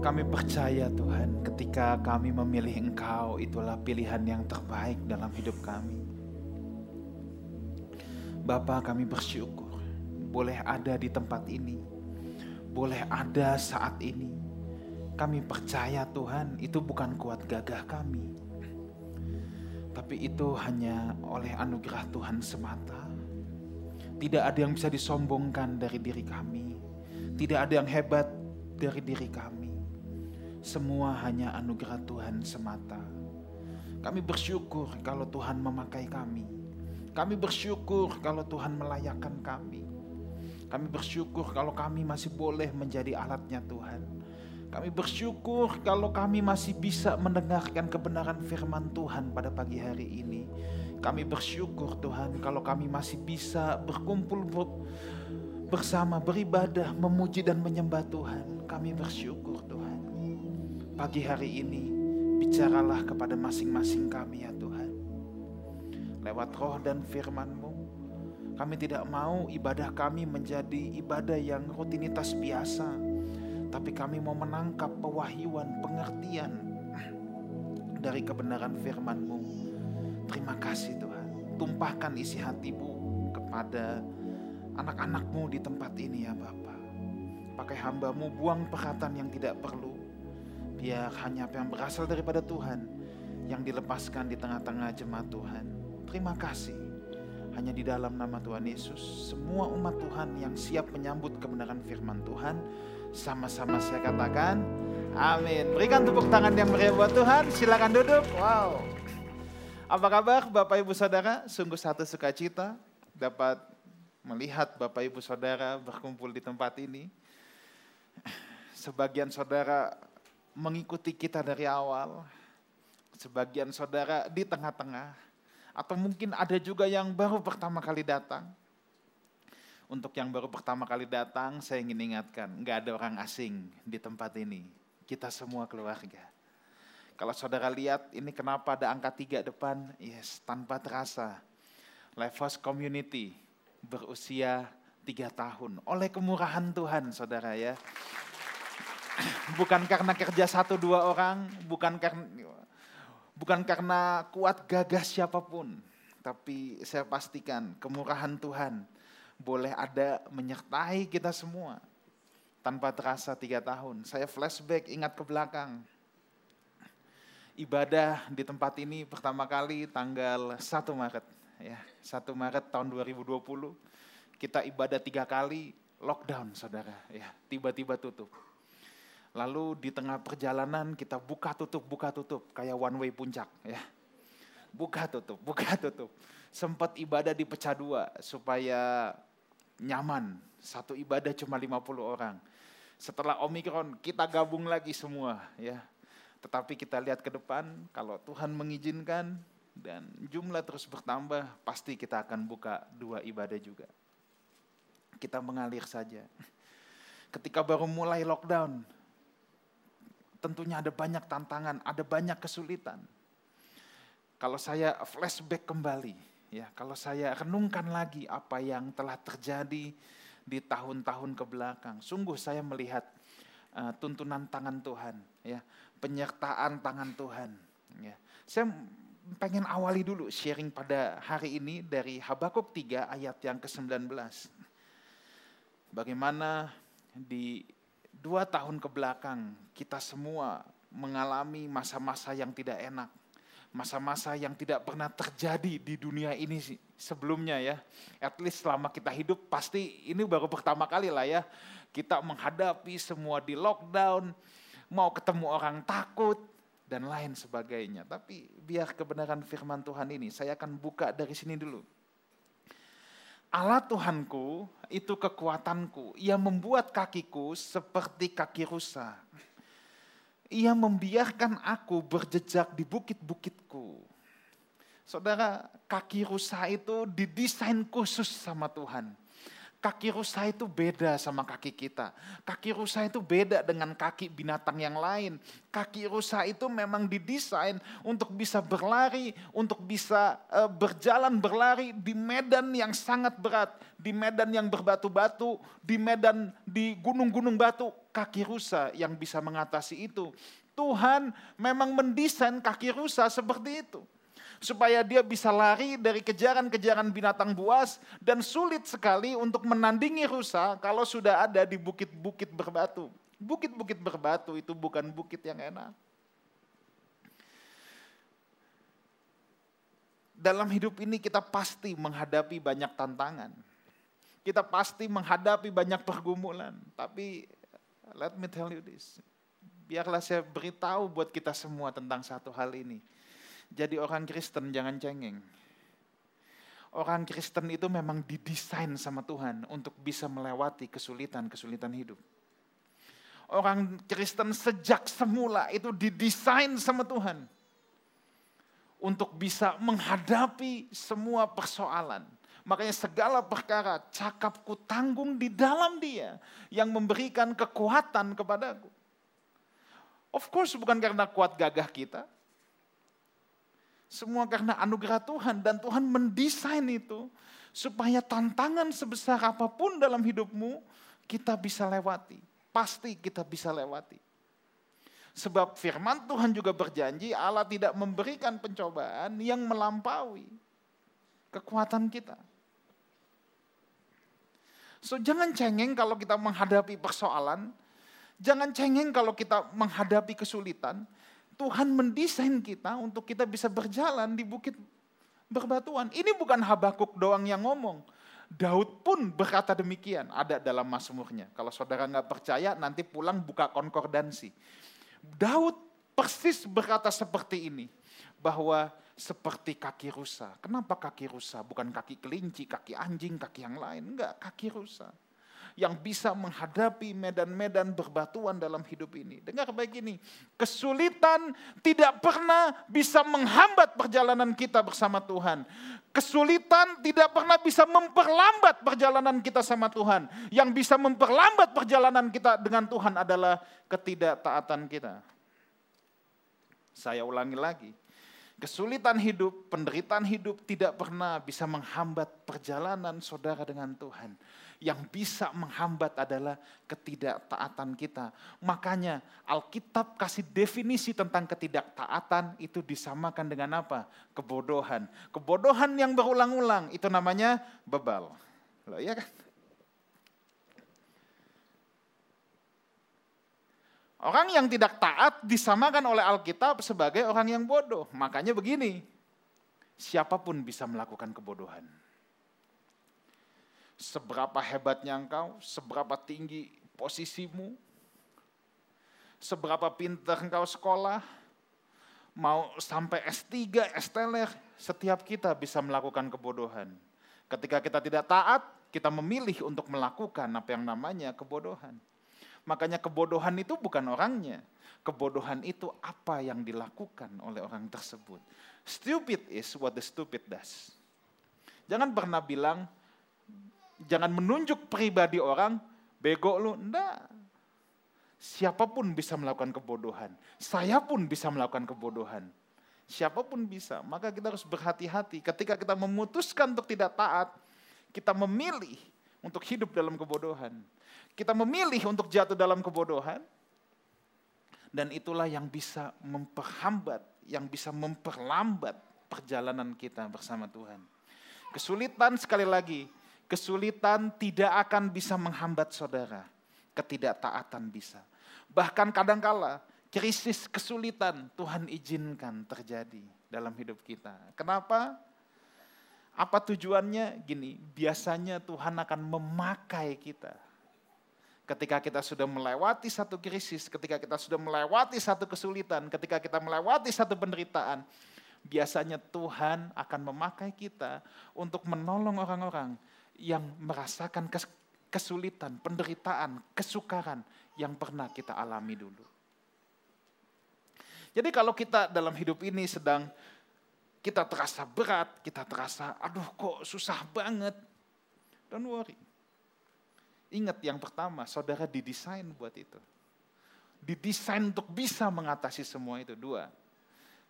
Kami percaya Tuhan ketika kami memilih Engkau itulah pilihan yang terbaik dalam hidup kami. Bapa kami bersyukur boleh ada di tempat ini. Boleh ada saat ini. Kami percaya Tuhan itu bukan kuat gagah kami. Tapi itu hanya oleh anugerah Tuhan semata. Tidak ada yang bisa disombongkan dari diri kami. Tidak ada yang hebat dari diri kami semua hanya anugerah Tuhan semata. Kami bersyukur kalau Tuhan memakai kami. Kami bersyukur kalau Tuhan melayakkan kami. Kami bersyukur kalau kami masih boleh menjadi alatnya Tuhan. Kami bersyukur kalau kami masih bisa mendengarkan kebenaran firman Tuhan pada pagi hari ini. Kami bersyukur Tuhan kalau kami masih bisa berkumpul bersama beribadah, memuji dan menyembah Tuhan. Kami bersyukur Tuhan pagi hari ini bicaralah kepada masing-masing kami ya Tuhan. Lewat roh dan firman-Mu, kami tidak mau ibadah kami menjadi ibadah yang rutinitas biasa. Tapi kami mau menangkap pewahyuan, pengertian dari kebenaran firman-Mu. Terima kasih Tuhan. Tumpahkan isi hatimu kepada anak-anakmu di tempat ini ya Bapak. Pakai hambamu buang perhatian yang tidak perlu Biar hanya apa yang berasal daripada Tuhan yang dilepaskan di tengah-tengah jemaat Tuhan. Terima kasih. Hanya di dalam nama Tuhan Yesus, semua umat Tuhan yang siap menyambut kebenaran firman Tuhan, sama-sama saya katakan, amin. Berikan tepuk tangan yang meriah buat Tuhan, silakan duduk. Wow. Apa kabar Bapak Ibu Saudara? Sungguh satu sukacita dapat melihat Bapak Ibu Saudara berkumpul di tempat ini. Sebagian saudara mengikuti kita dari awal, sebagian saudara di tengah-tengah, atau mungkin ada juga yang baru pertama kali datang. Untuk yang baru pertama kali datang, saya ingin ingatkan, nggak ada orang asing di tempat ini. Kita semua keluarga. Kalau saudara lihat, ini kenapa ada angka tiga depan? Yes, tanpa terasa. Life House Community berusia tiga tahun. Oleh kemurahan Tuhan, saudara ya bukan karena kerja satu dua orang, bukan karena bukan karena kuat gagah siapa pun, tapi saya pastikan kemurahan Tuhan boleh ada menyertai kita semua tanpa terasa tiga tahun. Saya flashback ingat ke belakang. Ibadah di tempat ini pertama kali tanggal 1 Maret. ya 1 Maret tahun 2020. Kita ibadah tiga kali lockdown saudara. ya Tiba-tiba tutup Lalu di tengah perjalanan kita buka tutup, buka tutup. Kayak one way puncak ya. Buka tutup, buka tutup. Sempat ibadah dipecah dua supaya nyaman. Satu ibadah cuma 50 orang. Setelah Omikron kita gabung lagi semua ya. Tetapi kita lihat ke depan kalau Tuhan mengizinkan dan jumlah terus bertambah pasti kita akan buka dua ibadah juga. Kita mengalir saja. Ketika baru mulai lockdown, tentunya ada banyak tantangan, ada banyak kesulitan. Kalau saya flashback kembali, ya, kalau saya renungkan lagi apa yang telah terjadi di tahun-tahun ke belakang, sungguh saya melihat uh, tuntunan tangan Tuhan, ya, penyertaan tangan Tuhan. Ya. Saya pengen awali dulu sharing pada hari ini dari Habakuk 3 ayat yang ke-19. Bagaimana di dua tahun ke belakang kita semua mengalami masa-masa yang tidak enak. Masa-masa yang tidak pernah terjadi di dunia ini sebelumnya ya. At least selama kita hidup pasti ini baru pertama kali lah ya. Kita menghadapi semua di lockdown, mau ketemu orang takut, dan lain sebagainya. Tapi biar kebenaran firman Tuhan ini, saya akan buka dari sini dulu. Allah Tuhanku itu kekuatanku. Ia membuat kakiku seperti kaki rusa. Ia membiarkan aku berjejak di bukit-bukitku. Saudara, kaki rusa itu didesain khusus sama Tuhan. Kaki rusa itu beda sama kaki kita. Kaki rusa itu beda dengan kaki binatang yang lain. Kaki rusa itu memang didesain untuk bisa berlari, untuk bisa uh, berjalan berlari di medan yang sangat berat, di medan yang berbatu-batu, di medan di gunung-gunung batu. kaki rusa yang bisa mengatasi itu. Tuhan memang mendesain kaki rusa seperti itu. Supaya dia bisa lari dari kejaran-kejaran binatang buas dan sulit sekali untuk menandingi rusa kalau sudah ada di bukit-bukit berbatu. Bukit-bukit berbatu itu bukan bukit yang enak. Dalam hidup ini kita pasti menghadapi banyak tantangan. Kita pasti menghadapi banyak pergumulan. Tapi let me tell you this. Biarlah saya beritahu buat kita semua tentang satu hal ini. Jadi orang Kristen jangan cengeng. Orang Kristen itu memang didesain sama Tuhan untuk bisa melewati kesulitan-kesulitan hidup orang Kristen sejak semula itu didesain sama Tuhan untuk bisa menghadapi semua persoalan. Makanya segala perkara cakapku tanggung di dalam dia yang memberikan kekuatan kepadaku. Of course bukan karena kuat gagah kita. Semua karena anugerah Tuhan dan Tuhan mendesain itu supaya tantangan sebesar apa pun dalam hidupmu kita bisa lewati pasti kita bisa lewati. Sebab firman Tuhan juga berjanji Allah tidak memberikan pencobaan yang melampaui kekuatan kita. So jangan cengeng kalau kita menghadapi persoalan, jangan cengeng kalau kita menghadapi kesulitan. Tuhan mendesain kita untuk kita bisa berjalan di bukit berbatuan. Ini bukan Habakuk doang yang ngomong. Daud pun berkata demikian, ada dalam Mazmurnya. Kalau saudara nggak percaya, nanti pulang buka konkordansi. Daud persis berkata seperti ini, bahwa seperti kaki rusa. Kenapa kaki rusa? Bukan kaki kelinci, kaki anjing, kaki yang lain. Enggak, kaki rusa yang bisa menghadapi medan-medan berbatuan dalam hidup ini. Dengar baik ini, kesulitan tidak pernah bisa menghambat perjalanan kita bersama Tuhan. Kesulitan tidak pernah bisa memperlambat perjalanan kita sama Tuhan. Yang bisa memperlambat perjalanan kita dengan Tuhan adalah ketidaktaatan kita. Saya ulangi lagi, Kesulitan hidup, penderitaan hidup tidak pernah bisa menghambat perjalanan saudara dengan Tuhan yang bisa menghambat adalah ketidaktaatan kita. Makanya Alkitab kasih definisi tentang ketidaktaatan itu disamakan dengan apa? Kebodohan. Kebodohan yang berulang-ulang itu namanya bebal. Loh, iya kan? Orang yang tidak taat disamakan oleh Alkitab sebagai orang yang bodoh. Makanya begini, siapa pun bisa melakukan kebodohan seberapa hebatnya engkau, seberapa tinggi posisimu, seberapa pintar engkau sekolah, mau sampai S3, S teler, setiap kita bisa melakukan kebodohan. Ketika kita tidak taat, kita memilih untuk melakukan apa yang namanya kebodohan. Makanya kebodohan itu bukan orangnya. Kebodohan itu apa yang dilakukan oleh orang tersebut. Stupid is what the stupid does. Jangan pernah bilang, jangan menunjuk pribadi orang, bego lu, enggak. Siapa pun bisa melakukan kebodohan. Saya pun bisa melakukan kebodohan. Siapa pun bisa. Maka kita harus berhati-hati. Ketika kita memutuskan untuk tidak taat, kita memilih untuk hidup dalam kebodohan. Kita memilih untuk jatuh dalam kebodohan. Dan itulah yang bisa memperhambat, yang bisa memperlambat perjalanan kita bersama Tuhan. Kesulitan sekali lagi Kesulitan tidak akan bisa menghambat saudara. Ketidaktaatan bisa. Bahkan kadangkala krisis kesulitan Tuhan izinkan terjadi dalam hidup kita. Kenapa? Apa tujuannya? Gini, biasanya Tuhan akan memakai kita. Ketika kita sudah melewati satu krisis, ketika kita sudah melewati satu kesulitan, ketika kita melewati satu penderitaan, biasanya Tuhan akan memakai kita untuk menolong orang-orang yang merasakan kesulitan, penderitaan, kesukaran yang pernah kita alami dulu. Jadi kalau kita dalam hidup ini sedang kita terasa berat, kita terasa aduh kok susah banget. Don't worry. Ingat yang pertama, saudara didesain buat itu. Didesain untuk bisa mengatasi semua itu. Dua,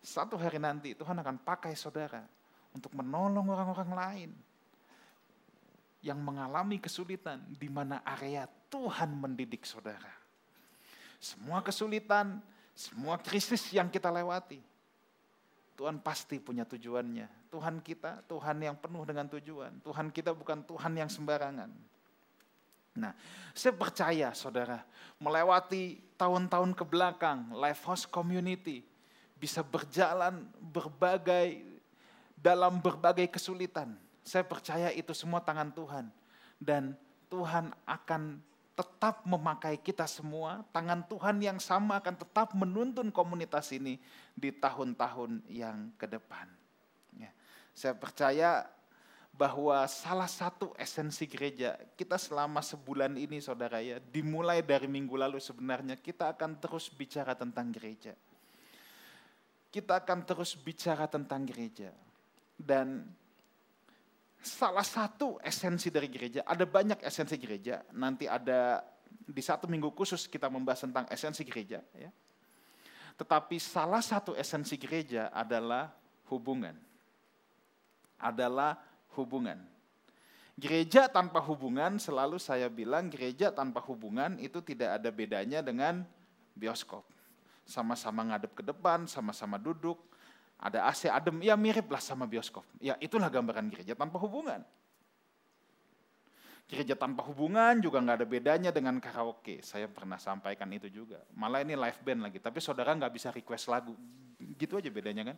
satu hari nanti Tuhan akan pakai saudara untuk menolong orang-orang lain yang mengalami kesulitan di mana area Tuhan mendidik saudara. semua kesulitan, semua krisis yang kita lewati, Tuhan pasti punya tujuannya. Tuhan kita, Tuhan yang penuh dengan tujuan. Tuhan kita bukan Tuhan yang sembarangan. Nah, saya percaya saudara, melewati tahun-tahun ke belakang, Life House Community bisa berjalan berbagai dalam berbagai kesulitan. Saya percaya itu semua tangan Tuhan. Dan Tuhan akan tetap memakai kita semua, tangan Tuhan yang sama akan tetap menuntun komunitas ini di tahun-tahun yang ke depan. Ya. Saya percaya bahwa salah satu esensi gereja kita selama sebulan ini saudara ya, dimulai dari minggu lalu sebenarnya kita akan terus bicara tentang gereja. Kita akan terus bicara tentang gereja. Dan salah satu esensi dari gereja, ada banyak esensi gereja, nanti ada di satu minggu khusus kita membahas tentang esensi gereja. Ya. Tetapi salah satu esensi gereja adalah hubungan. Adalah hubungan. Gereja tanpa hubungan, selalu saya bilang gereja tanpa hubungan itu tidak ada bedanya dengan bioskop. Sama-sama ngadep ke depan, sama-sama duduk, ada AC adem, ya miriplah sama bioskop. Ya itulah gambaran gereja tanpa hubungan. Gereja tanpa hubungan juga nggak ada bedanya dengan karaoke. Saya pernah sampaikan itu juga. Malah ini live band lagi, tapi saudara nggak bisa request lagu. Gitu aja bedanya kan.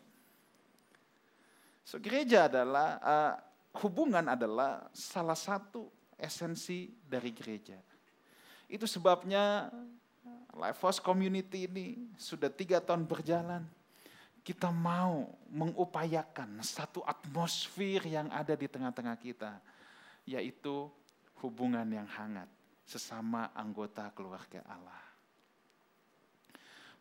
So gereja adalah, uh, hubungan adalah salah satu esensi dari gereja. Itu sebabnya Life House Community ini sudah tiga tahun berjalan kita mau mengupayakan satu atmosfer yang ada di tengah-tengah kita, yaitu hubungan yang hangat sesama anggota keluarga Allah.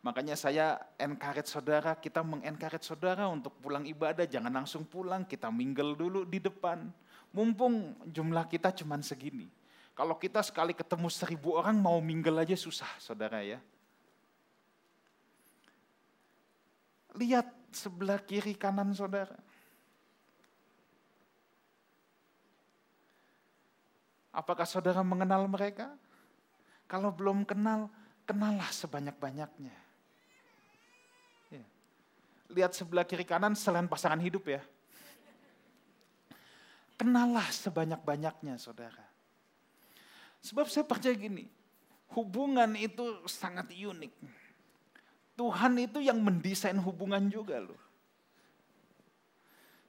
Makanya saya encourage saudara, kita mengencourage saudara untuk pulang ibadah, jangan langsung pulang, kita mingle dulu di depan. Mumpung jumlah kita cuma segini. Kalau kita sekali ketemu seribu orang mau mingle aja susah saudara ya. Lihat sebelah kiri kanan saudara. Apakah saudara mengenal mereka? Kalau belum kenal, kenallah sebanyak-banyaknya. Ya. Lihat sebelah kiri kanan selain pasangan hidup ya. Kenallah sebanyak-banyaknya saudara. Sebab saya percaya gini, hubungan itu sangat unik Tuhan itu yang mendesain hubungan juga loh.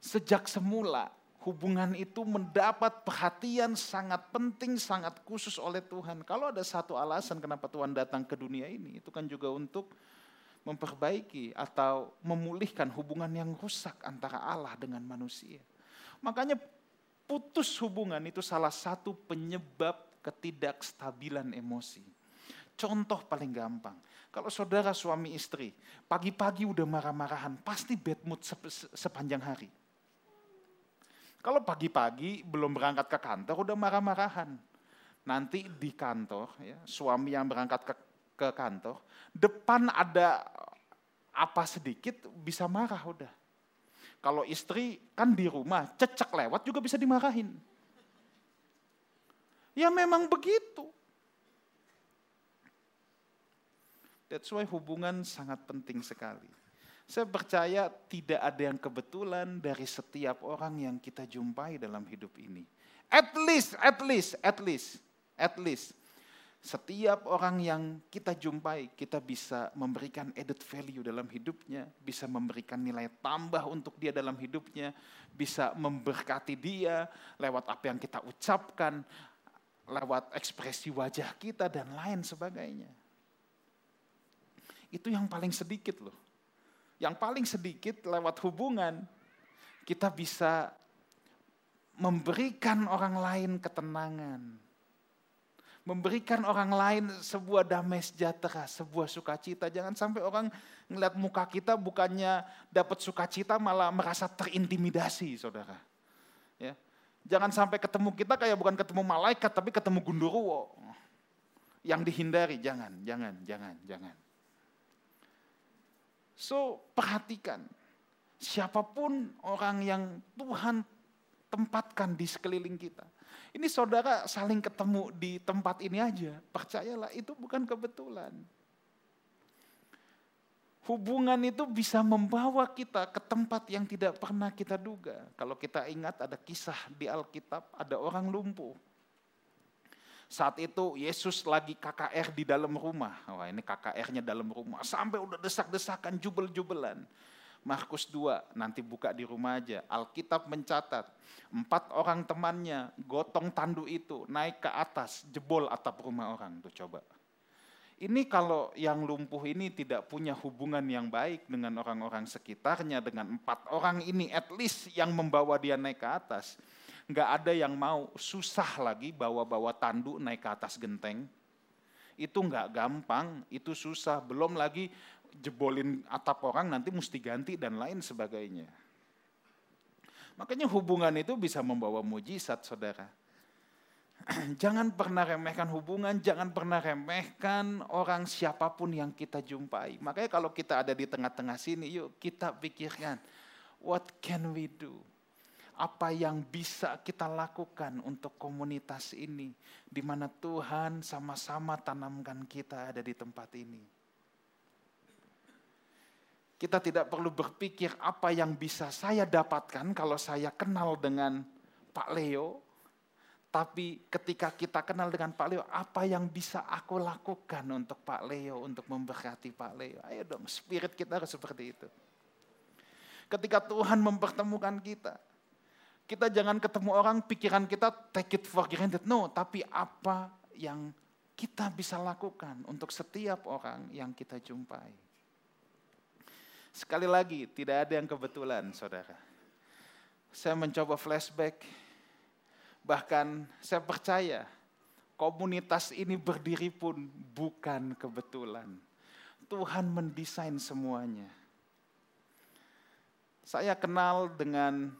Sejak semula hubungan itu mendapat perhatian sangat penting, sangat khusus oleh Tuhan. Kalau ada satu alasan kenapa Tuhan datang ke dunia ini, itu kan juga untuk memperbaiki atau memulihkan hubungan yang rusak antara Allah dengan manusia. Makanya putus hubungan itu salah satu penyebab ketidakstabilan emosi. Contoh paling gampang, kalau saudara suami istri, pagi-pagi udah marah-marahan, pasti bad mood sepanjang hari. Kalau pagi-pagi belum berangkat ke kantor, udah marah-marahan. Nanti di kantor, ya, suami yang berangkat ke, ke kantor, depan ada apa sedikit bisa marah udah. Kalau istri kan di rumah, cecek lewat juga bisa dimarahin. Ya memang begitu. That's why hubungan sangat penting sekali. Saya percaya tidak ada yang kebetulan dari setiap orang yang kita jumpai dalam hidup ini. At least, at least, at least, at least. Setiap orang yang kita jumpai, kita bisa memberikan added value dalam hidupnya, bisa memberikan nilai tambah untuk dia dalam hidupnya, bisa memberkati dia lewat apa yang kita ucapkan, lewat ekspresi wajah kita, dan lain sebagainya. Itu yang paling sedikit loh. Yang paling sedikit lewat hubungan kita bisa memberikan orang lain ketenangan. Memberikan orang lain sebuah damai sejahtera, sebuah sukacita. Jangan sampai orang ngeliat muka kita bukannya dapat sukacita malah merasa terintimidasi saudara. Ya. Jangan sampai ketemu kita kayak bukan ketemu malaikat tapi ketemu gundurwo. Yang dihindari, jangan, jangan, jangan, jangan. So perhatikan, siapa pun orang yang Tuhan tempatkan di sekeliling kita. Ini saudara saling ketemu di tempat ini aja, percayalah itu bukan kebetulan. Hubungan itu bisa membawa kita ke tempat yang tidak pernah kita duga. Kalau kita ingat ada kisah di Alkitab, ada orang lumpuh. Saat itu Yesus lagi KKR di dalam rumah. Wah ini KKR-nya dalam rumah. Sampai udah desak-desakan, jubel-jubelan. Markus 2, nanti buka di rumah aja. Alkitab mencatat, empat orang temannya gotong tandu itu, naik ke atas, jebol atap rumah orang. Tuh coba. Ini kalau yang lumpuh ini tidak punya hubungan yang baik dengan orang-orang sekitarnya, dengan empat orang ini at least yang membawa dia naik ke atas. Nggak ada yang mau susah lagi bawa-bawa tandu naik ke atas genteng. Itu nggak gampang, itu susah. Belum lagi jebolin atap orang nanti mesti ganti dan lain sebagainya. Makanya hubungan itu bisa membawa mujizat saudara. jangan pernah remehkan hubungan, jangan pernah remehkan orang siapa pun yang kita jumpai. Makanya kalau kita ada di tengah-tengah sini, yuk kita pikirkan, what can we do? Apa yang bisa kita lakukan untuk komunitas ini, di mana Tuhan sama-sama tanamkan kita ada di tempat ini. Kita tidak perlu berpikir apa yang bisa saya dapatkan kalau saya kenal dengan Pak Leo, tapi ketika kita kenal dengan Pak Leo, apa yang bisa aku lakukan untuk Pak Leo, untuk memberkati Pak Leo? Ayo dong, spirit kita harus seperti itu. Ketika Tuhan mempertemukan kita, kita jangan ketemu orang, pikiran kita take it for granted. No, tapi apa yang kita bisa lakukan untuk setiap orang yang kita jumpai. Sekali lagi, tidak ada yang kebetulan, saudara. Saya mencoba flashback Bahkan saya percaya komunitas ini berdiri pun bukan kebetulan. Tuhan mendesain semuanya. Saya kenal dengan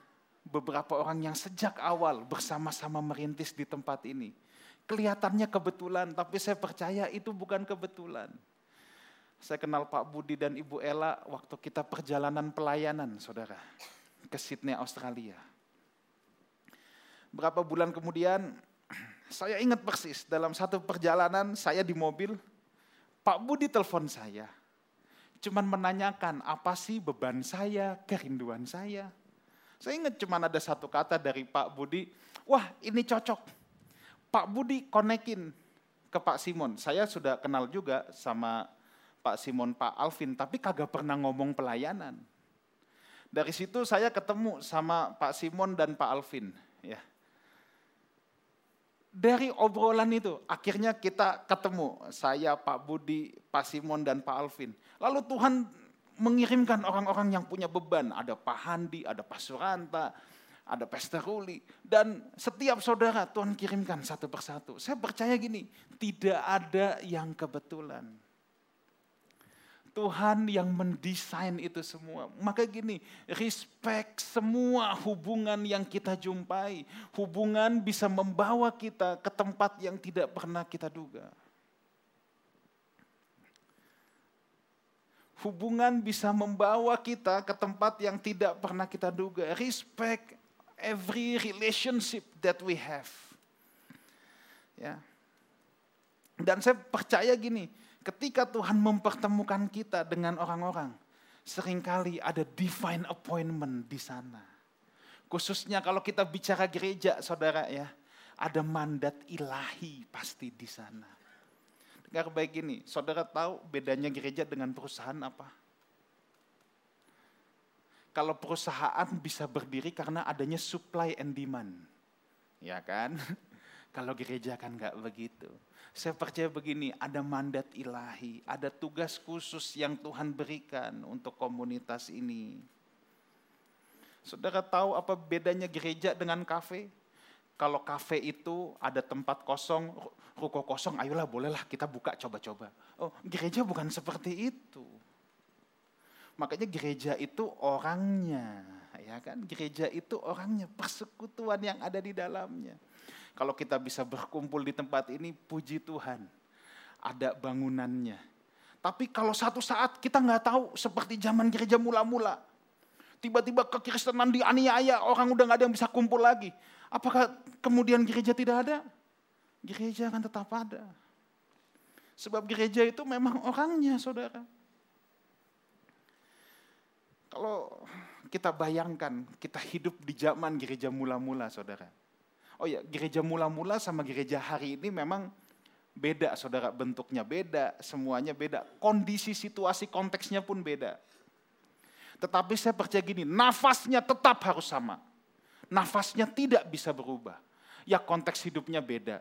beberapa orang yang sejak awal bersama-sama merintis di tempat ini. Kelihatannya kebetulan, tapi saya percaya itu bukan kebetulan. Saya kenal Pak Budi dan Ibu Ella waktu kita perjalanan pelayanan, saudara, ke Sydney, Australia. Berapa bulan kemudian, saya ingat persis dalam satu perjalanan saya di mobil, Pak Budi telepon saya. Cuman menanyakan apa sih beban saya, kerinduan saya. Saya ingat cuman ada satu kata dari Pak Budi, wah ini cocok. Pak Budi konekin ke Pak Simon. Saya sudah kenal juga sama Pak Simon, Pak Alvin, tapi kagak pernah ngomong pelayanan. Dari situ saya ketemu sama Pak Simon dan Pak Alvin. Ya, dari obrolan itu akhirnya kita ketemu saya Pak Budi, Pak Simon dan Pak Alvin. Lalu Tuhan mengirimkan orang-orang yang punya beban. Ada Pak Handi, ada Pak Suranta, ada Pastor Ruli. Dan setiap saudara Tuhan kirimkan satu persatu. Saya percaya gini, tidak ada yang kebetulan. Tuhan yang mendesain itu semua. Maka gini, respect semua hubungan yang kita jumpai. Hubungan bisa membawa kita ke tempat yang tidak pernah kita duga. Hubungan bisa membawa kita ke tempat yang tidak pernah kita duga. Respect every relationship that we have. Ya. Dan saya percaya gini, ketika Tuhan mempertemukan kita dengan orang-orang, sering kali ada divine appointment di sana. Khususnya kalau kita bicara gereja, saudara ya, ada mandat ilahi pasti di sana. Dengar baik ini, saudara tahu bedanya gereja dengan perusahaan apa? Kalau perusahaan bisa berdiri karena adanya supply and demand. Ya kan? Kalau gereja kan nggak begitu. Saya percaya begini, ada mandat ilahi, ada tugas khusus yang Tuhan berikan untuk komunitas ini. Saudara tahu apa bedanya gereja dengan kafe? Kalau kafe itu ada tempat kosong, ruko kosong, ayolah bolehlah kita buka coba-coba. Oh, gereja bukan seperti itu. Makanya gereja itu orangnya, ya kan? Gereja itu orangnya, persekutuan yang ada di dalamnya. Kalau kita bisa berkumpul di tempat ini, puji Tuhan. Ada bangunannya. Tapi kalau satu saat kita nggak tahu seperti zaman gereja mula-mula. Tiba-tiba kekristenan dianiaya, orang udah nggak ada yang bisa kumpul lagi. Apakah kemudian gereja tidak ada? Gereja akan tetap ada. Sebab gereja itu memang orangnya, saudara. Kalau kita bayangkan, kita hidup di zaman gereja mula-mula, saudara. Oh ya, gereja mula-mula sama gereja hari ini memang beda, saudara. Bentuknya beda, semuanya beda. Kondisi, situasi, konteksnya pun beda. Tetapi saya percaya gini, nafasnya tetap harus sama. Nafasnya tidak bisa berubah. Ya konteks hidupnya beda.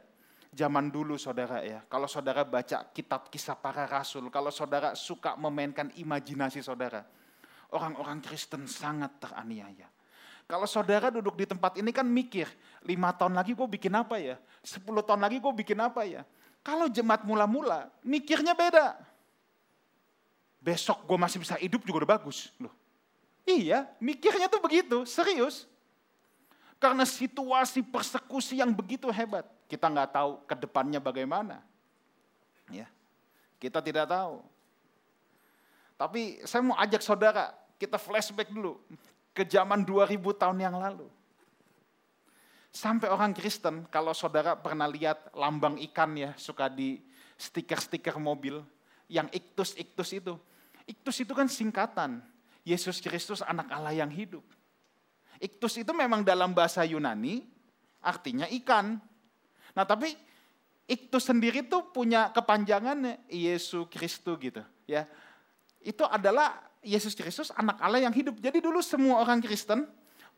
Zaman dulu saudara ya, kalau saudara baca kitab kisah para rasul, kalau saudara suka memainkan imajinasi saudara, orang-orang Kristen sangat teraniaya. Kalau saudara duduk di tempat ini kan mikir, lima tahun lagi gue bikin apa ya? Sepuluh tahun lagi gue bikin apa ya? Kalau jemaat mula-mula, mikirnya beda. Besok gue masih bisa hidup juga udah bagus. Loh. Iya, mikirnya tuh begitu, serius. Karena situasi persekusi yang begitu hebat. Kita nggak tahu ke depannya bagaimana. Ya, kita tidak tahu. Tapi saya mau ajak saudara, kita flashback dulu ke zaman 2000 tahun yang lalu. Sampai orang Kristen, kalau saudara pernah lihat lambang ikan ya, suka di stiker-stiker mobil, yang iktus-iktus itu. Iktus itu kan singkatan, Yesus Kristus anak Allah yang hidup. Iktus itu memang dalam bahasa Yunani artinya ikan. Nah tapi iktus sendiri tuh punya kepanjangannya Yesus Kristus gitu ya. Itu adalah Yesus Kristus anak Allah yang hidup. Jadi dulu semua orang Kristen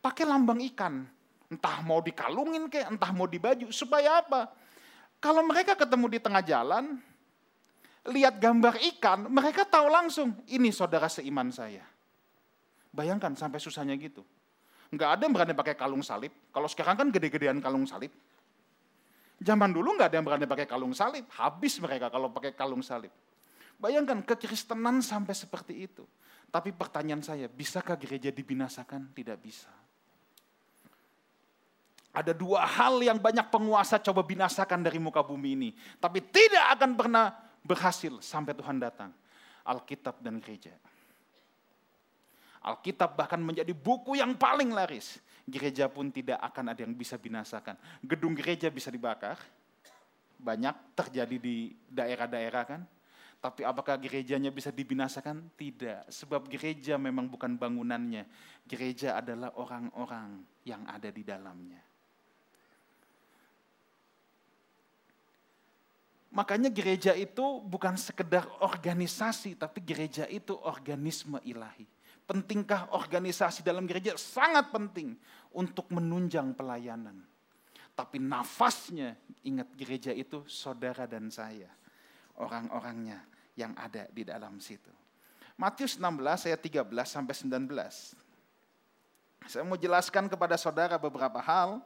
pakai lambang ikan. Entah mau dikalungin kayak, entah mau di baju. Supaya apa? Kalau mereka ketemu di tengah jalan, lihat gambar ikan, mereka tahu langsung, ini saudara seiman saya. Bayangkan sampai susahnya gitu. Nggak ada yang berani pakai kalung salib. Kalau sekarang kan gede-gedean kalung salib. Zaman dulu nggak ada yang berani pakai kalung salib. Habis mereka kalau pakai kalung salib. Bayangkan kekristenan sampai seperti itu. Tapi pertanyaan saya, bisakah gereja dibinasakan? Tidak bisa. Ada dua hal yang banyak penguasa coba binasakan dari muka bumi ini. Tapi tidak akan pernah berhasil sampai Tuhan datang. Alkitab dan gereja. Alkitab bahkan menjadi buku yang paling laris. Gereja pun tidak akan ada yang bisa binasakan. Gedung gereja bisa dibakar, banyak terjadi di daerah-daerah kan. Tapi apakah gerejanya bisa dibinasakan? Tidak. Sebab gereja memang bukan bangunannya. Gereja adalah orang-orang yang ada di dalamnya. Makanya gereja itu bukan sekedar organisasi, tapi gereja itu organisme ilahi. Pentingkah organisasi dalam gereja? Sangat penting untuk menunjang pelayanan. Tapi nafasnya, ingat gereja itu saudara dan saya. Orang-orangnya yang ada di dalam situ. Matius 16 ayat 13 sampai 19. Saya mau jelaskan kepada saudara beberapa hal.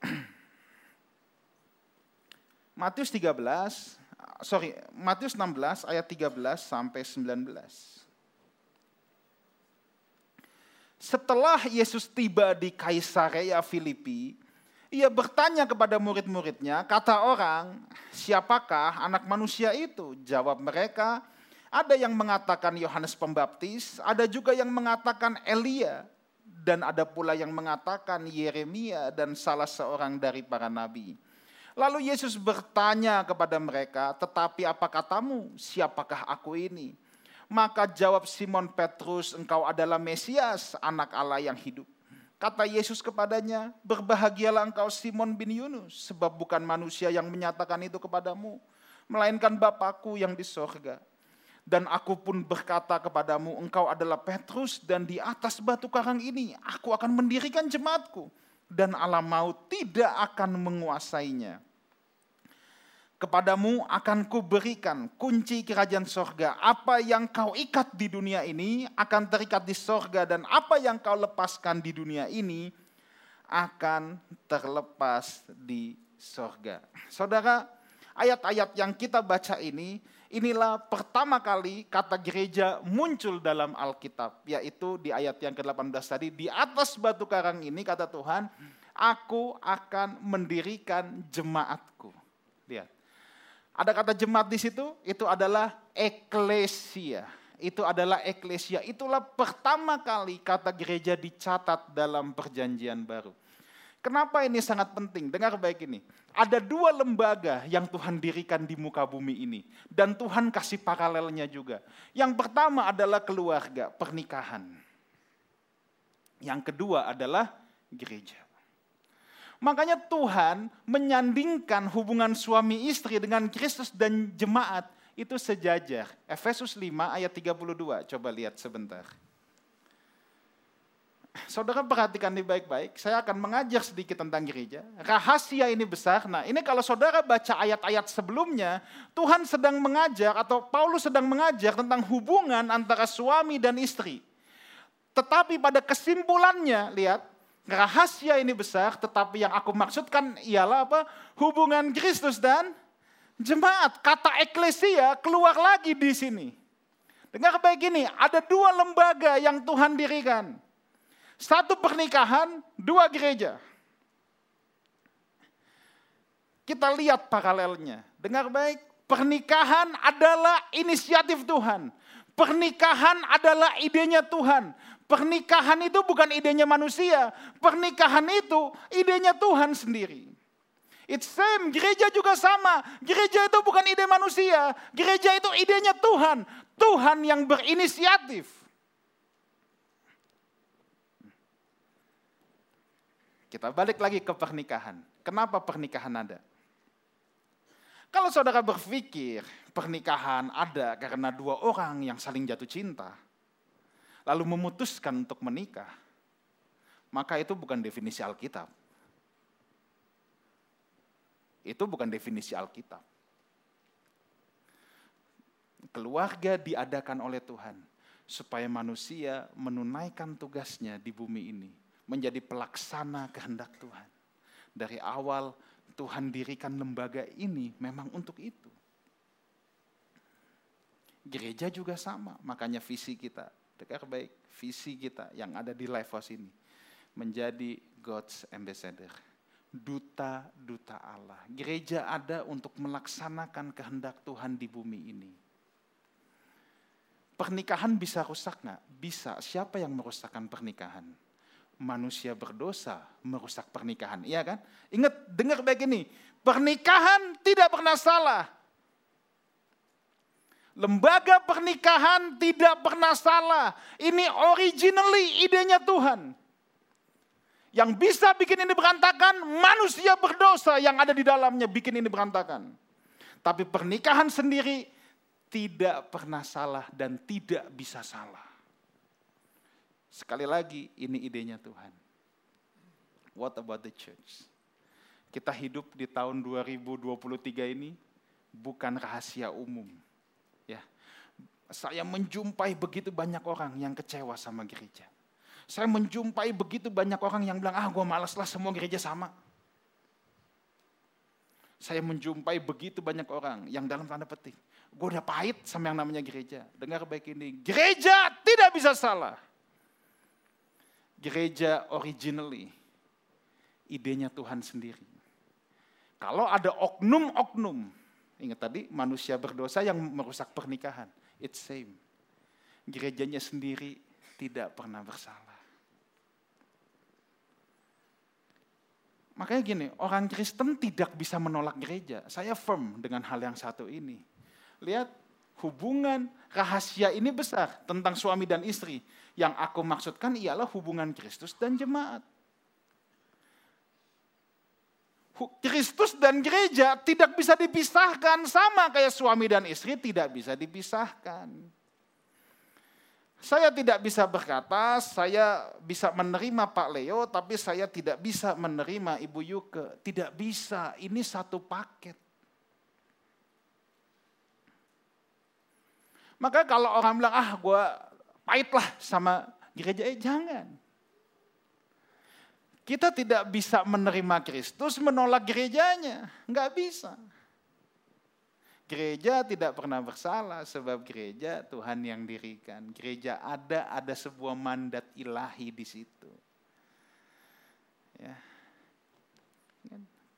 Matius 13, sorry, Matius 16 ayat 13 sampai 19. Setelah Yesus tiba di Kaisarea Filipi, ia bertanya kepada murid-muridnya, kata orang, siapakah anak manusia itu? Jawab mereka, ada yang mengatakan Yohanes Pembaptis, ada juga yang mengatakan Elia, dan ada pula yang mengatakan Yeremia dan salah seorang dari para nabi. Lalu Yesus bertanya kepada mereka, tetapi apa katamu, siapakah aku ini? Maka jawab Simon Petrus, engkau adalah Mesias, anak Allah yang hidup. Kata Yesus kepadanya, berbahagialah engkau Simon bin Yunus, sebab bukan manusia yang menyatakan itu kepadamu, melainkan Bapakku yang di sorga. Dan aku pun berkata kepadamu, engkau adalah Petrus dan di atas batu karang ini aku akan mendirikan jemaatku. Dan alam maut tidak akan menguasainya kepadamu akan kuberikan kunci kerajaan sorga. Apa yang kau ikat di dunia ini akan terikat di sorga dan apa yang kau lepaskan di dunia ini akan terlepas di sorga. Saudara, ayat-ayat yang kita baca ini, inilah pertama kali kata gereja muncul dalam Alkitab, yaitu di ayat yang ke-18 tadi, di atas batu karang ini kata Tuhan, aku akan mendirikan jemaatku. Lihat, ada kata jemaat di situ, itu adalah eklesia. Itu adalah eklesia. Itulah pertama kali kata gereja dicatat dalam perjanjian baru. Kenapa ini sangat penting? Dengar baik ini. Ada dua lembaga yang Tuhan dirikan di muka bumi ini. Dan Tuhan kasih paralelnya juga. Yang pertama adalah keluarga, pernikahan. Yang kedua adalah gereja. Makanya Tuhan menyandingkan hubungan suami istri dengan Kristus dan jemaat itu sejajar. Efesus 5 ayat 32, coba lihat sebentar. Saudara perhatikan ini baik-baik, saya akan mengajar sedikit tentang gereja. Rahasia ini besar. Nah, ini kalau saudara baca ayat-ayat sebelumnya, Tuhan sedang mengajar atau Paulus sedang mengajar tentang hubungan antara suami dan istri. Tetapi pada kesimpulannya, lihat, rahasia ini besar, tetapi yang aku maksudkan ialah apa? Hubungan Kristus dan jemaat. Kata eklesia keluar lagi di sini. Dengar baik ini, ada dua lembaga yang Tuhan dirikan satu pernikahan, dua gereja. Kita lihat paralelnya. Dengar baik, pernikahan adalah inisiatif Tuhan. Pernikahan adalah idenya Tuhan. Pernikahan itu bukan idenya manusia. Pernikahan itu idenya Tuhan sendiri. It's same, gereja juga sama. Gereja itu bukan ide manusia. Gereja itu idenya Tuhan. Tuhan yang berinisiatif. Kita balik lagi ke pernikahan. Kenapa pernikahan ada? Kalau saudara berpikir pernikahan ada karena dua orang yang saling jatuh cinta, lalu memutuskan untuk menikah, maka itu bukan definisi Alkitab. Itu bukan definisi Alkitab. Keluarga diadakan oleh Tuhan supaya manusia menunaikan tugasnya di bumi ini menjadi pelaksana kehendak Tuhan. Dari awal Tuhan dirikan lembaga ini memang untuk itu. Gereja juga sama, makanya visi kita, dengar baik, visi kita yang ada di Life House ini menjadi God's ambassador, duta-duta Allah. Gereja ada untuk melaksanakan kehendak Tuhan di bumi ini. Pernikahan bisa rusak nggak? Bisa. Siapa yang merusakkan pernikahan? manusia berdosa merusak pernikahan. Iya kan? Ingat, dengar baik ini. Pernikahan tidak pernah salah. Lembaga pernikahan tidak pernah salah. Ini originally idenya Tuhan. Yang bisa bikin ini berantakan, manusia berdosa yang ada di dalamnya bikin ini berantakan. Tapi pernikahan sendiri tidak pernah salah dan tidak bisa salah. Sekali lagi, ini idenya Tuhan. What about the church? Kita hidup di tahun 2023 ini bukan rahasia umum. Ya, saya menjumpai begitu banyak orang yang kecewa sama gereja. Saya menjumpai begitu banyak orang yang bilang, ah gue malas lah semua gereja sama. Saya menjumpai begitu banyak orang yang dalam tanda petik, gue udah pahit sama yang namanya gereja. Dengar baik ini, gereja tidak bisa salah gereja originally idenya Tuhan sendiri. Kalau ada oknum-oknum, ingat tadi manusia berdosa yang merusak pernikahan, it's same. Gerejanya sendiri tidak pernah bersalah. Makanya gini, orang Kristen tidak bisa menolak gereja. Saya firm dengan hal yang satu ini. Lihat, hubungan rahasia ini besar tentang suami dan istri. Yang aku maksudkan ialah hubungan Kristus dan jemaat. Kristus dan gereja tidak bisa dipisahkan sama kayak suami dan istri tidak bisa dipisahkan. Saya tidak bisa berkata, saya bisa menerima Pak Leo, tapi saya tidak bisa menerima Ibu Yuke. Tidak bisa, ini satu paket. Maka kalau orang bilang, ah gue pahitlah sama gereja. Eh jangan. Kita tidak bisa menerima Kristus menolak gerejanya. Enggak bisa. Gereja tidak pernah bersalah sebab gereja Tuhan yang dirikan. Gereja ada, ada sebuah mandat ilahi di situ. Ya.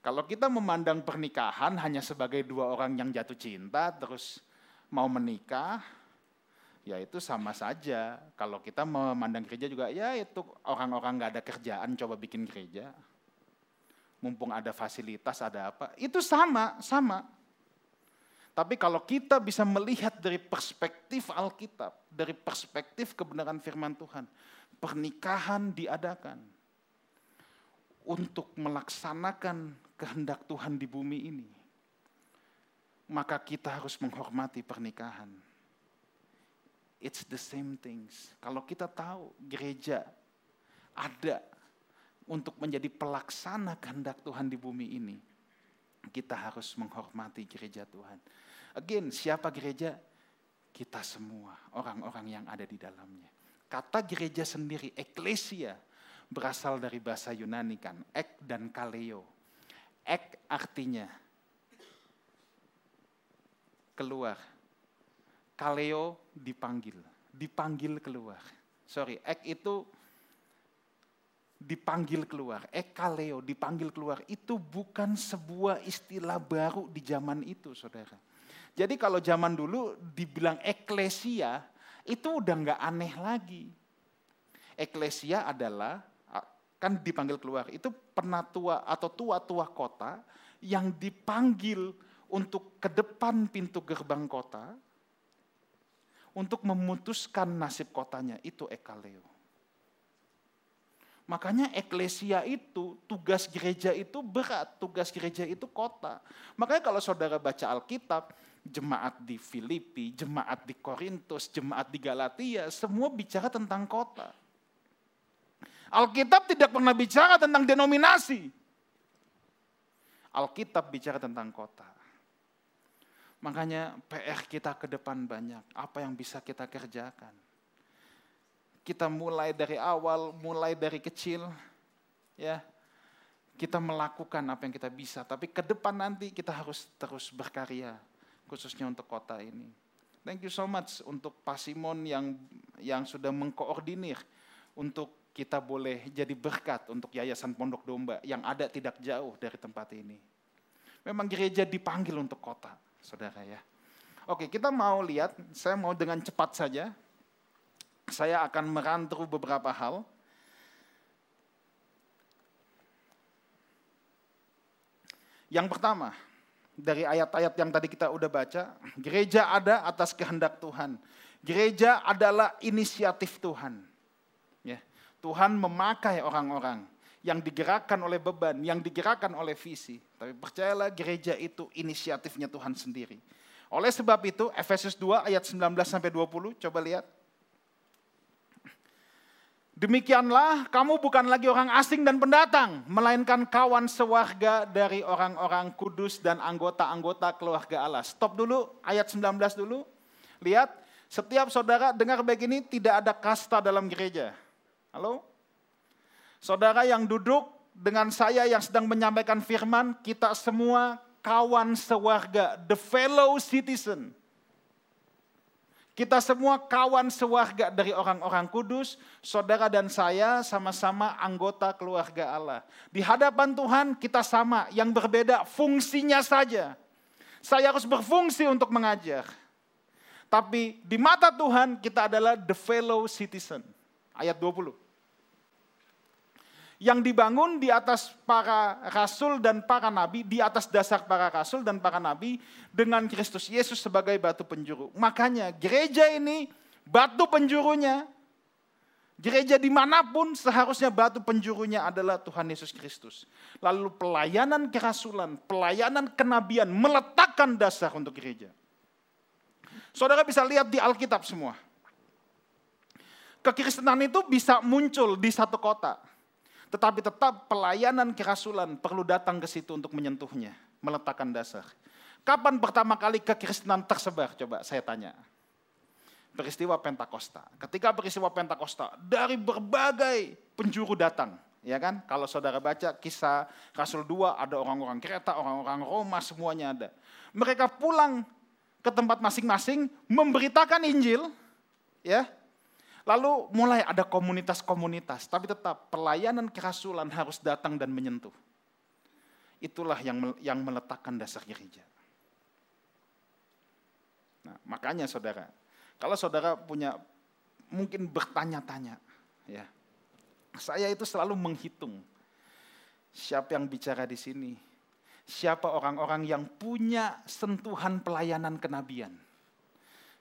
Kalau kita memandang pernikahan hanya sebagai dua orang yang jatuh cinta terus mau menikah, ya itu sama saja. Kalau kita memandang gereja juga, ya itu orang-orang nggak ada kerjaan coba bikin gereja. mumpung ada fasilitas, ada apa. Itu sama, sama. Tapi kalau kita bisa melihat dari perspektif Alkitab, dari perspektif kebenaran firman Tuhan, pernikahan diadakan untuk melaksanakan kehendak Tuhan di bumi ini. Maka kita harus menghormati pernikahan. It's the same things. Kalau kita tahu gereja ada untuk menjadi pelaksana kehendak Tuhan di bumi ini, kita harus menghormati gereja Tuhan. Again, siapa gereja? Kita semua, orang-orang yang ada di dalamnya. Kata gereja sendiri, eklesia, berasal dari bahasa Yunani kan, ek dan kaleo. Ek artinya keluar. Kaleo dipanggil, dipanggil keluar. Sorry, ek itu dipanggil keluar. Ekaleo, dipanggil keluar. Itu bukan sebuah istilah baru di zaman itu, saudara. Jadi kalau zaman dulu dibilang eklesia, itu udah nggak aneh lagi. Eklesia adalah, kan dipanggil keluar, itu penatua atau tua-tua kota yang dipanggil untuk ke depan pintu gerbang kota, untuk memutuskan nasib kotanya, itu ekaleo. Makanya eklesia itu, tugas gereja itu berat, tugas gereja itu kota. Makanya kalau saudara baca Alkitab, jemaat di Filipi, jemaat di Korintus, jemaat di Galatia, semua bicara tentang kota. Alkitab tidak pernah bicara tentang denominasi. Alkitab bicara tentang kota. Makanya PR kita ke depan banyak. Apa yang bisa kita kerjakan? kita mulai dari awal, mulai dari kecil, ya kita melakukan apa yang kita bisa. Tapi ke depan nanti kita harus terus berkarya, khususnya untuk kota ini. Thank you so much untuk Pak Simon yang yang sudah mengkoordinir untuk kita boleh jadi berkat untuk Yayasan Pondok Domba yang ada tidak jauh dari tempat ini. Memang gereja dipanggil untuk kota, saudara ya. Oke, kita mau lihat, saya mau dengan cepat saja saya akan merantau beberapa hal. Yang pertama, dari ayat-ayat yang tadi kita udah baca, gereja ada atas kehendak Tuhan. Gereja adalah inisiatif Tuhan. Ya, Tuhan memakai orang-orang yang digerakkan oleh beban, yang digerakkan oleh visi. Tapi percayalah gereja itu inisiatifnya Tuhan sendiri. Oleh sebab itu Efesus 2 ayat 19 sampai 20 coba lihat. Demikianlah kamu bukan lagi orang asing dan pendatang, melainkan kawan sewarga dari orang-orang kudus dan anggota-anggota keluarga Allah. Stop dulu, ayat 19 dulu. Lihat, setiap saudara dengar baik ini tidak ada kasta dalam gereja. Halo? Saudara yang duduk dengan saya yang sedang menyampaikan firman, kita semua kawan sewarga, the fellow citizen. Kita semua kawan sewarga dari orang-orang kudus, saudara dan saya sama-sama anggota keluarga Allah. Di hadapan Tuhan kita sama, yang berbeda fungsinya saja. Saya harus berfungsi untuk mengajar. Tapi di mata Tuhan kita adalah the fellow citizen. Ayat 20 yang dibangun di atas para rasul dan para nabi, di atas dasar para rasul dan para nabi dengan Kristus Yesus sebagai batu penjuru. Makanya gereja ini batu penjurunya, gereja di mana pun seharusnya batu penjurunya adalah Tuhan Yesus Kristus. Lalu pelayanan kerasulan, pelayanan kenabian meletakkan dasar untuk gereja. Saudara bisa lihat di Alkitab semua. Kekristenan itu bisa muncul di satu kota tetapi tetap pelayanan kerasulan perlu datang ke situ untuk menyentuhnya, meletakkan dasar. Kapan pertama kali kekristenan tersebar? Coba saya tanya. Peristiwa Pentakosta. Ketika peristiwa Pentakosta, dari berbagai penjuru datang. Ya kan? Kalau saudara baca kisah Rasul 2, ada orang-orang Kreta, orang-orang Roma, semuanya ada. Mereka pulang ke tempat masing-masing, memberitakan Injil, ya Lalu mulai ada komunitas-komunitas, tapi tetap pelayanan kerasulan harus datang dan menyentuh. Itulah yang yang meletakkan dasar gereja. Nah, makanya saudara, kalau saudara punya mungkin bertanya-tanya, ya, saya itu selalu menghitung Siapa yang bicara di sini? Siapa orang-orang yang punya sentuhan pelayanan kenabian?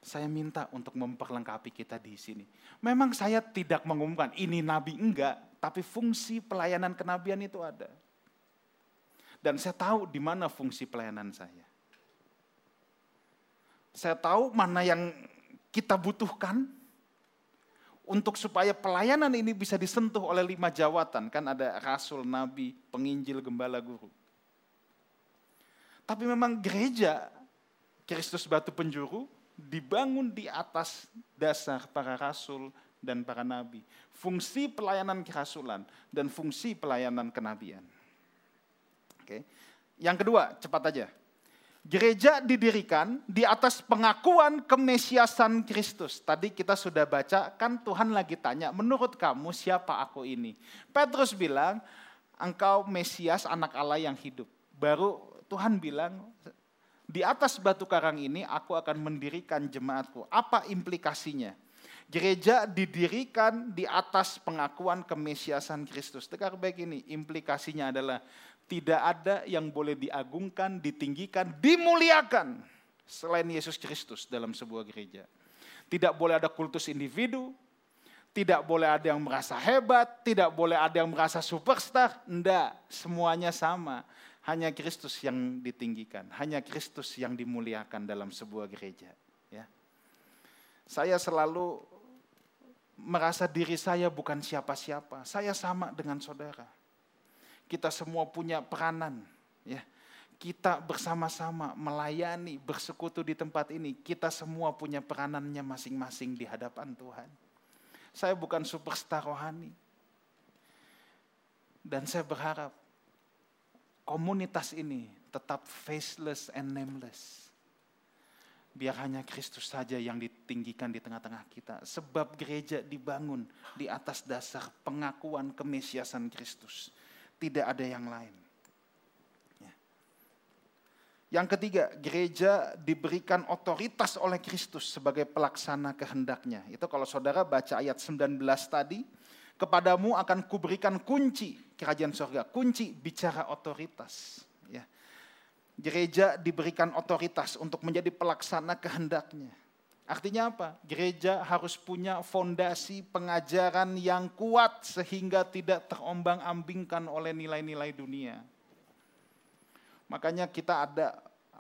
Saya minta untuk memperlengkapi kita di sini. Memang saya tidak mengumumkan ini nabi enggak, tapi fungsi pelayanan kenabian itu ada. Dan saya tahu di mana fungsi pelayanan saya. Saya tahu mana yang kita butuhkan, untuk supaya pelayanan ini bisa disentuh oleh lima jawatan. Kan ada rasul, nabi, penginjil, gembala, guru. Tapi memang gereja, Kristus batu penjuru, dibangun di atas dasar para rasul dan para nabi. Fungsi pelayanan kerasulan dan fungsi pelayanan kenabian. Oke. Yang kedua, cepat aja. Gereja didirikan di atas pengakuan kemesiasan Kristus. Tadi kita sudah baca, kan Tuhan lagi tanya, menurut kamu siapa aku ini? Petrus bilang, engkau Mesias anak Allah yang hidup. Baru Tuhan bilang, di atas batu karang ini aku akan mendirikan jemaatku. Apa implikasinya? Gereja didirikan di atas pengakuan kemesiasan Kristus. Dengar baik ini, implikasinya adalah tidak ada yang boleh diagungkan, ditinggikan, dimuliakan selain Yesus Kristus dalam sebuah gereja. Tidak boleh ada kultus individu, tidak boleh ada yang merasa hebat, tidak boleh ada yang merasa superstar, enggak, semuanya sama. Hanya Kristus yang ditinggikan, hanya Kristus yang dimuliakan dalam sebuah gereja. Ya. Saya selalu merasa diri saya bukan siapa-siapa, saya sama dengan saudara kita semua punya peranan ya kita bersama-sama melayani bersekutu di tempat ini kita semua punya peranannya masing-masing di hadapan Tuhan saya bukan superstar rohani dan saya berharap komunitas ini tetap faceless and nameless biar hanya Kristus saja yang ditinggikan di tengah-tengah kita sebab gereja dibangun di atas dasar pengakuan kemesiasan Kristus tidak ada yang lain. Ya. Yang ketiga, gereja diberikan otoritas oleh Kristus sebagai pelaksana kehendaknya. Itu kalau saudara baca ayat 19 tadi, kepadamu akan kuberikan kunci kerajaan surga. Kunci bicara otoritas. Ya. Gereja diberikan otoritas untuk menjadi pelaksana kehendaknya. Artinya apa? Gereja harus punya fondasi pengajaran yang kuat sehingga tidak terombang-ambingkan oleh nilai-nilai dunia. Makanya kita ada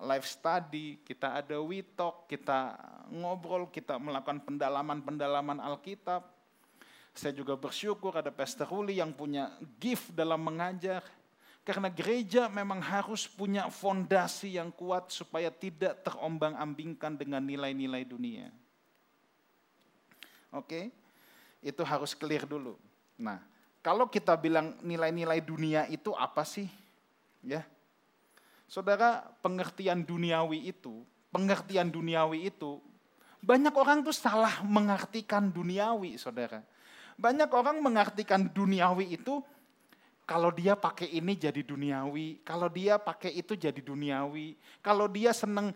live study, kita ada witok, kita ngobrol, kita melakukan pendalaman-pendalaman Alkitab. Saya juga bersyukur ada Pastor Ruli yang punya gift dalam mengajar karena gereja memang harus punya fondasi yang kuat supaya tidak terombang-ambingkan dengan nilai-nilai dunia. Oke, itu harus clear dulu. Nah, kalau kita bilang nilai-nilai dunia itu apa sih? Ya, saudara, pengertian duniawi itu, pengertian duniawi itu, banyak orang tuh salah mengartikan duniawi, saudara. Banyak orang mengartikan duniawi itu kalau dia pakai ini jadi duniawi, kalau dia pakai itu jadi duniawi, kalau dia senang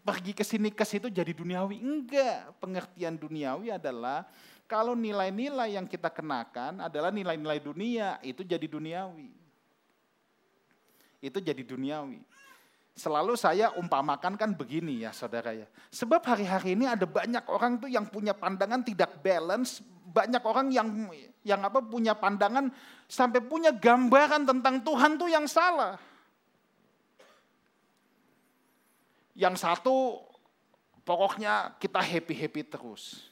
pergi ke sini ke situ jadi duniawi. Enggak, pengertian duniawi adalah kalau nilai-nilai yang kita kenakan adalah nilai-nilai dunia, itu jadi duniawi. Itu jadi duniawi. Selalu saya umpamakan kan begini ya saudara ya. Sebab hari-hari ini ada banyak orang tuh yang punya pandangan tidak balance, banyak orang yang yang apa punya pandangan sampai punya gambaran tentang Tuhan tuh yang salah. Yang satu pokoknya kita happy-happy terus.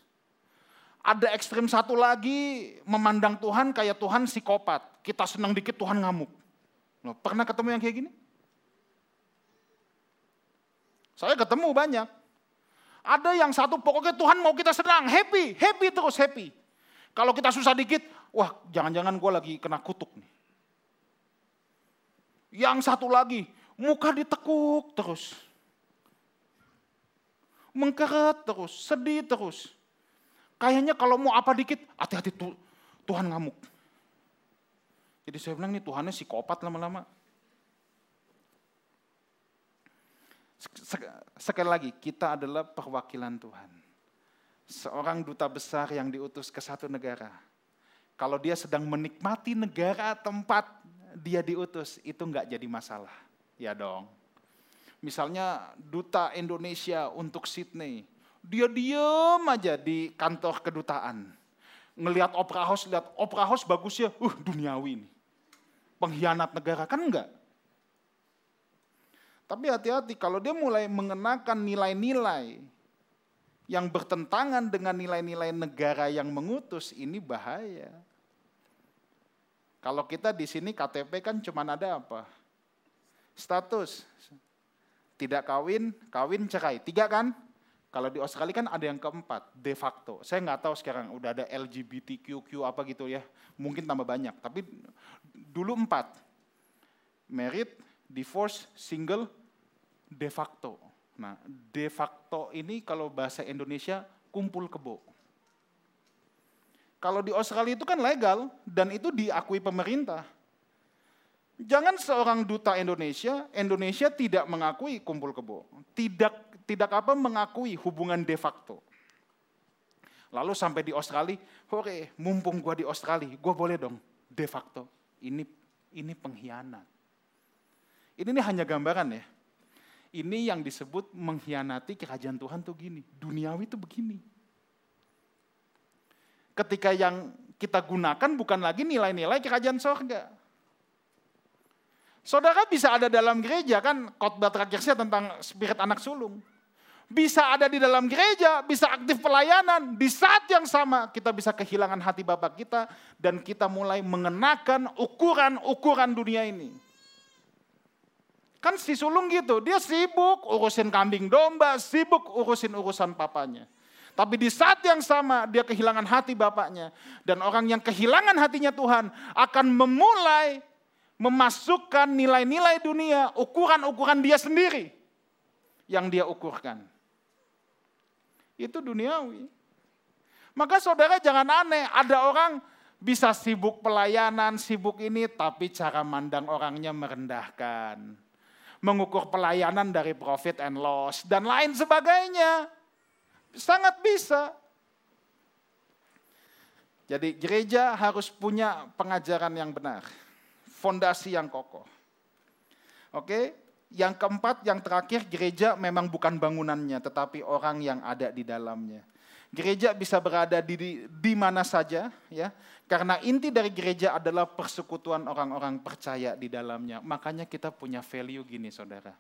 Ada ekstrim satu lagi memandang Tuhan kayak Tuhan psikopat. Kita senang dikit Tuhan ngamuk. Pernah ketemu yang kayak gini? Saya ketemu banyak. Ada yang satu pokoknya Tuhan mau kita senang, happy, happy terus happy. Kalau kita susah dikit, wah jangan-jangan gue lagi kena kutuk nih. Yang satu lagi, muka ditekuk terus. Mengkeret terus, sedih terus. Kayaknya kalau mau apa dikit, hati-hati Tuhan ngamuk. Jadi saya bilang nih Tuhannya psikopat lama-lama. Sekali lagi, kita adalah perwakilan Tuhan seorang duta besar yang diutus ke satu negara. Kalau dia sedang menikmati negara tempat dia diutus itu nggak jadi masalah. Ya dong. Misalnya duta Indonesia untuk Sydney, dia diem aja di kantor kedutaan. Ngelihat opera house, lihat opera house bagus ya, uh duniawi ini. Pengkhianat negara, kan enggak? Tapi hati-hati kalau dia mulai mengenakan nilai-nilai yang bertentangan dengan nilai-nilai negara yang mengutus, ini bahaya. Kalau kita di sini KTP kan cuma ada apa? Status. Tidak kawin, kawin cerai. Tiga kan? Kalau di Australia kan ada yang keempat, de facto. Saya nggak tahu sekarang udah ada LGBTQQ apa gitu ya. Mungkin tambah banyak. Tapi dulu empat. Merit, divorce, single, de facto. Nah, de facto ini kalau bahasa Indonesia kumpul kebo. Kalau di Australia itu kan legal dan itu diakui pemerintah. Jangan seorang duta Indonesia, Indonesia tidak mengakui kumpul kebo. Tidak tidak apa mengakui hubungan de facto. Lalu sampai di Australia, hore, mumpung gua di Australia, gua boleh dong de facto. Ini ini pengkhianat. Ini, ini hanya gambaran ya. Ini yang disebut mengkhianati kerajaan Tuhan tuh gini. Duniawi itu begini ketika yang kita gunakan bukan lagi nilai-nilai kerajaan sorga. Saudara bisa ada dalam gereja kan khotbah terakhir saya tentang spirit anak sulung. Bisa ada di dalam gereja, bisa aktif pelayanan. Di saat yang sama kita bisa kehilangan hati Bapak kita dan kita mulai mengenakan ukuran-ukuran dunia ini. Kan si sulung gitu, dia sibuk urusin kambing domba, sibuk urusin urusan papanya. Tapi di saat yang sama dia kehilangan hati bapaknya. Dan orang yang kehilangan hatinya Tuhan akan memulai memasukkan nilai-nilai dunia, ukuran-ukuran dia sendiri yang dia ukurkan. Itu duniawi. Maka saudara jangan aneh, ada orang bisa sibuk pelayanan, sibuk ini, tapi cara mandang orangnya merendahkan. Mengukur pelayanan dari profit and loss, dan lain sebagainya. Sangat bisa. Jadi gereja harus punya pengajaran yang benar. Fondasi yang kokoh. Oke, yang keempat, yang terakhir, gereja memang bukan bangunannya, tetapi orang yang ada di dalamnya. Gereja bisa berada di, di, mana saja, ya, karena inti dari gereja adalah persekutuan orang-orang percaya di dalamnya. Makanya kita punya value gini, saudara.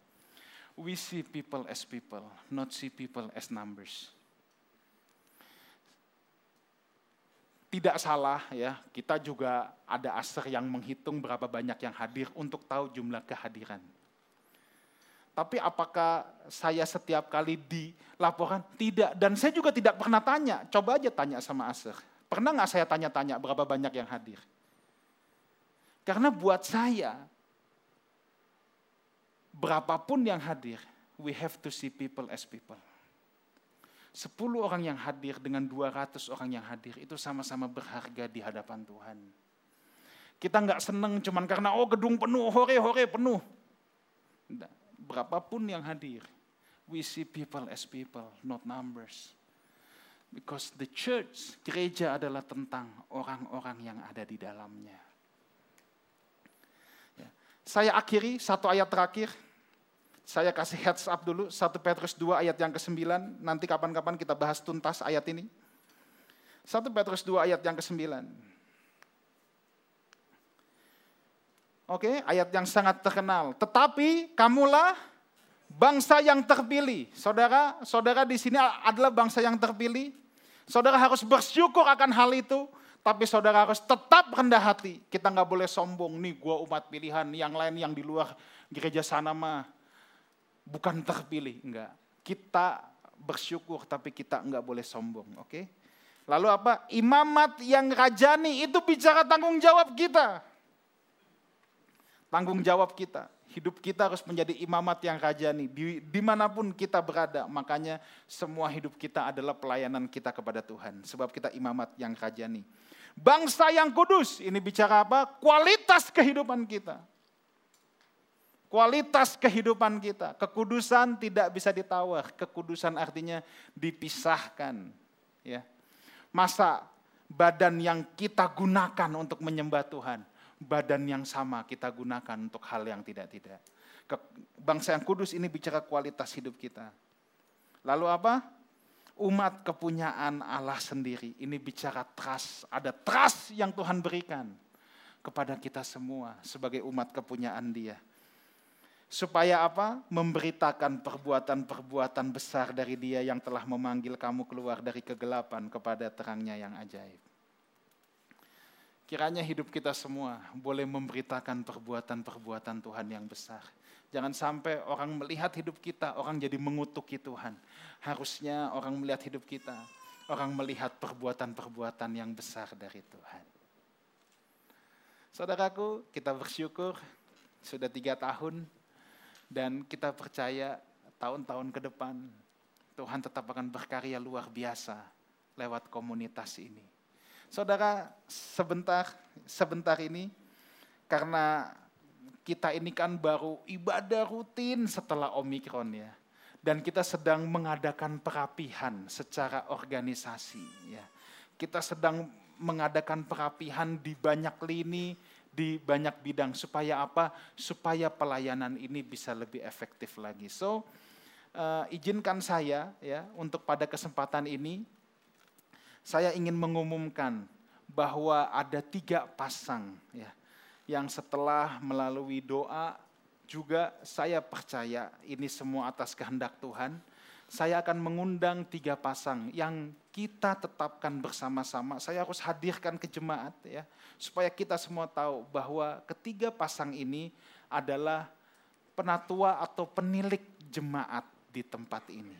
We see people as people, not see people as numbers. tidak salah ya, kita juga ada aser yang menghitung berapa banyak yang hadir untuk tahu jumlah kehadiran. Tapi apakah saya setiap kali dilaporkan? Tidak. Dan saya juga tidak pernah tanya. Coba aja tanya sama Aser. Pernah nggak saya tanya-tanya berapa banyak yang hadir? Karena buat saya, berapapun yang hadir, we have to see people as people. 10 orang yang hadir dengan 200 orang yang hadir itu sama-sama berharga di hadapan Tuhan. Kita nggak seneng cuman karena oh gedung penuh, hore-hore penuh. Berapapun yang hadir, we see people as people, not numbers. Because the church, gereja adalah tentang orang-orang yang ada di dalamnya. Ya. Saya akhiri satu ayat terakhir, saya kasih heads up dulu, 1 Petrus 2 ayat yang ke-9, nanti kapan-kapan kita bahas tuntas ayat ini. 1 Petrus 2 ayat yang ke-9. Oke, ayat yang sangat terkenal. Tetapi kamulah bangsa yang terpilih. Saudara, saudara di sini adalah bangsa yang terpilih. Saudara harus bersyukur akan hal itu. Tapi saudara harus tetap rendah hati. Kita nggak boleh sombong. Nih gue umat pilihan. Yang lain yang di luar gereja sana mah bukan terpilih, enggak. Kita bersyukur tapi kita enggak boleh sombong, oke? Okay? Lalu apa? Imamat yang rajani itu bicara tanggung jawab kita. Tanggung jawab kita. Hidup kita harus menjadi imamat yang rajani. Di, di mana pun kita berada, makanya semua hidup kita adalah pelayanan kita kepada Tuhan. Sebab kita imamat yang rajani. Bangsa yang kudus, ini bicara apa? Kualitas kehidupan kita kualitas kehidupan kita. Kekudusan tidak bisa ditawar. Kekudusan artinya dipisahkan. Ya. Masa badan yang kita gunakan untuk menyembah Tuhan badan yang sama kita gunakan untuk hal yang tidak-tidak. Bangsa yang kudus ini bicara kualitas hidup kita. Lalu apa? Umat kepunyaan Allah sendiri. Ini bicara trust. Ada trust yang Tuhan berikan kepada kita semua sebagai umat kepunyaan dia. Supaya apa? Memberitakan perbuatan-perbuatan besar dari dia yang telah memanggil kamu keluar dari kegelapan kepada terangnya yang ajaib. Kiranya hidup kita semua boleh memberitakan perbuatan-perbuatan Tuhan yang besar. Jangan sampai orang melihat hidup kita, orang jadi mengutuki Tuhan. Harusnya orang melihat hidup kita, orang melihat perbuatan-perbuatan yang besar dari Tuhan. Saudaraku, kita bersyukur sudah tiga tahun dan kita percaya tahun-tahun ke depan Tuhan tetap akan berkarya luar biasa lewat komunitas ini. Saudara, sebentar sebentar ini karena kita ini kan baru ibadah rutin setelah Omikron ya. Dan kita sedang mengadakan perapihan secara organisasi ya. Kita sedang mengadakan perapihan di banyak lini, di banyak bidang supaya apa? Supaya pelayanan ini bisa lebih efektif lagi. So, uh, izinkan saya ya untuk pada kesempatan ini saya ingin mengumumkan bahwa ada tiga pasang ya yang setelah melalui doa juga saya percaya ini semua atas kehendak Tuhan. Saya akan mengundang tiga pasang yang kita tetapkan bersama-sama. Saya harus hadirkan ke jemaat ya supaya kita semua tahu bahwa ketiga pasang ini adalah penatua atau penilik jemaat di tempat ini.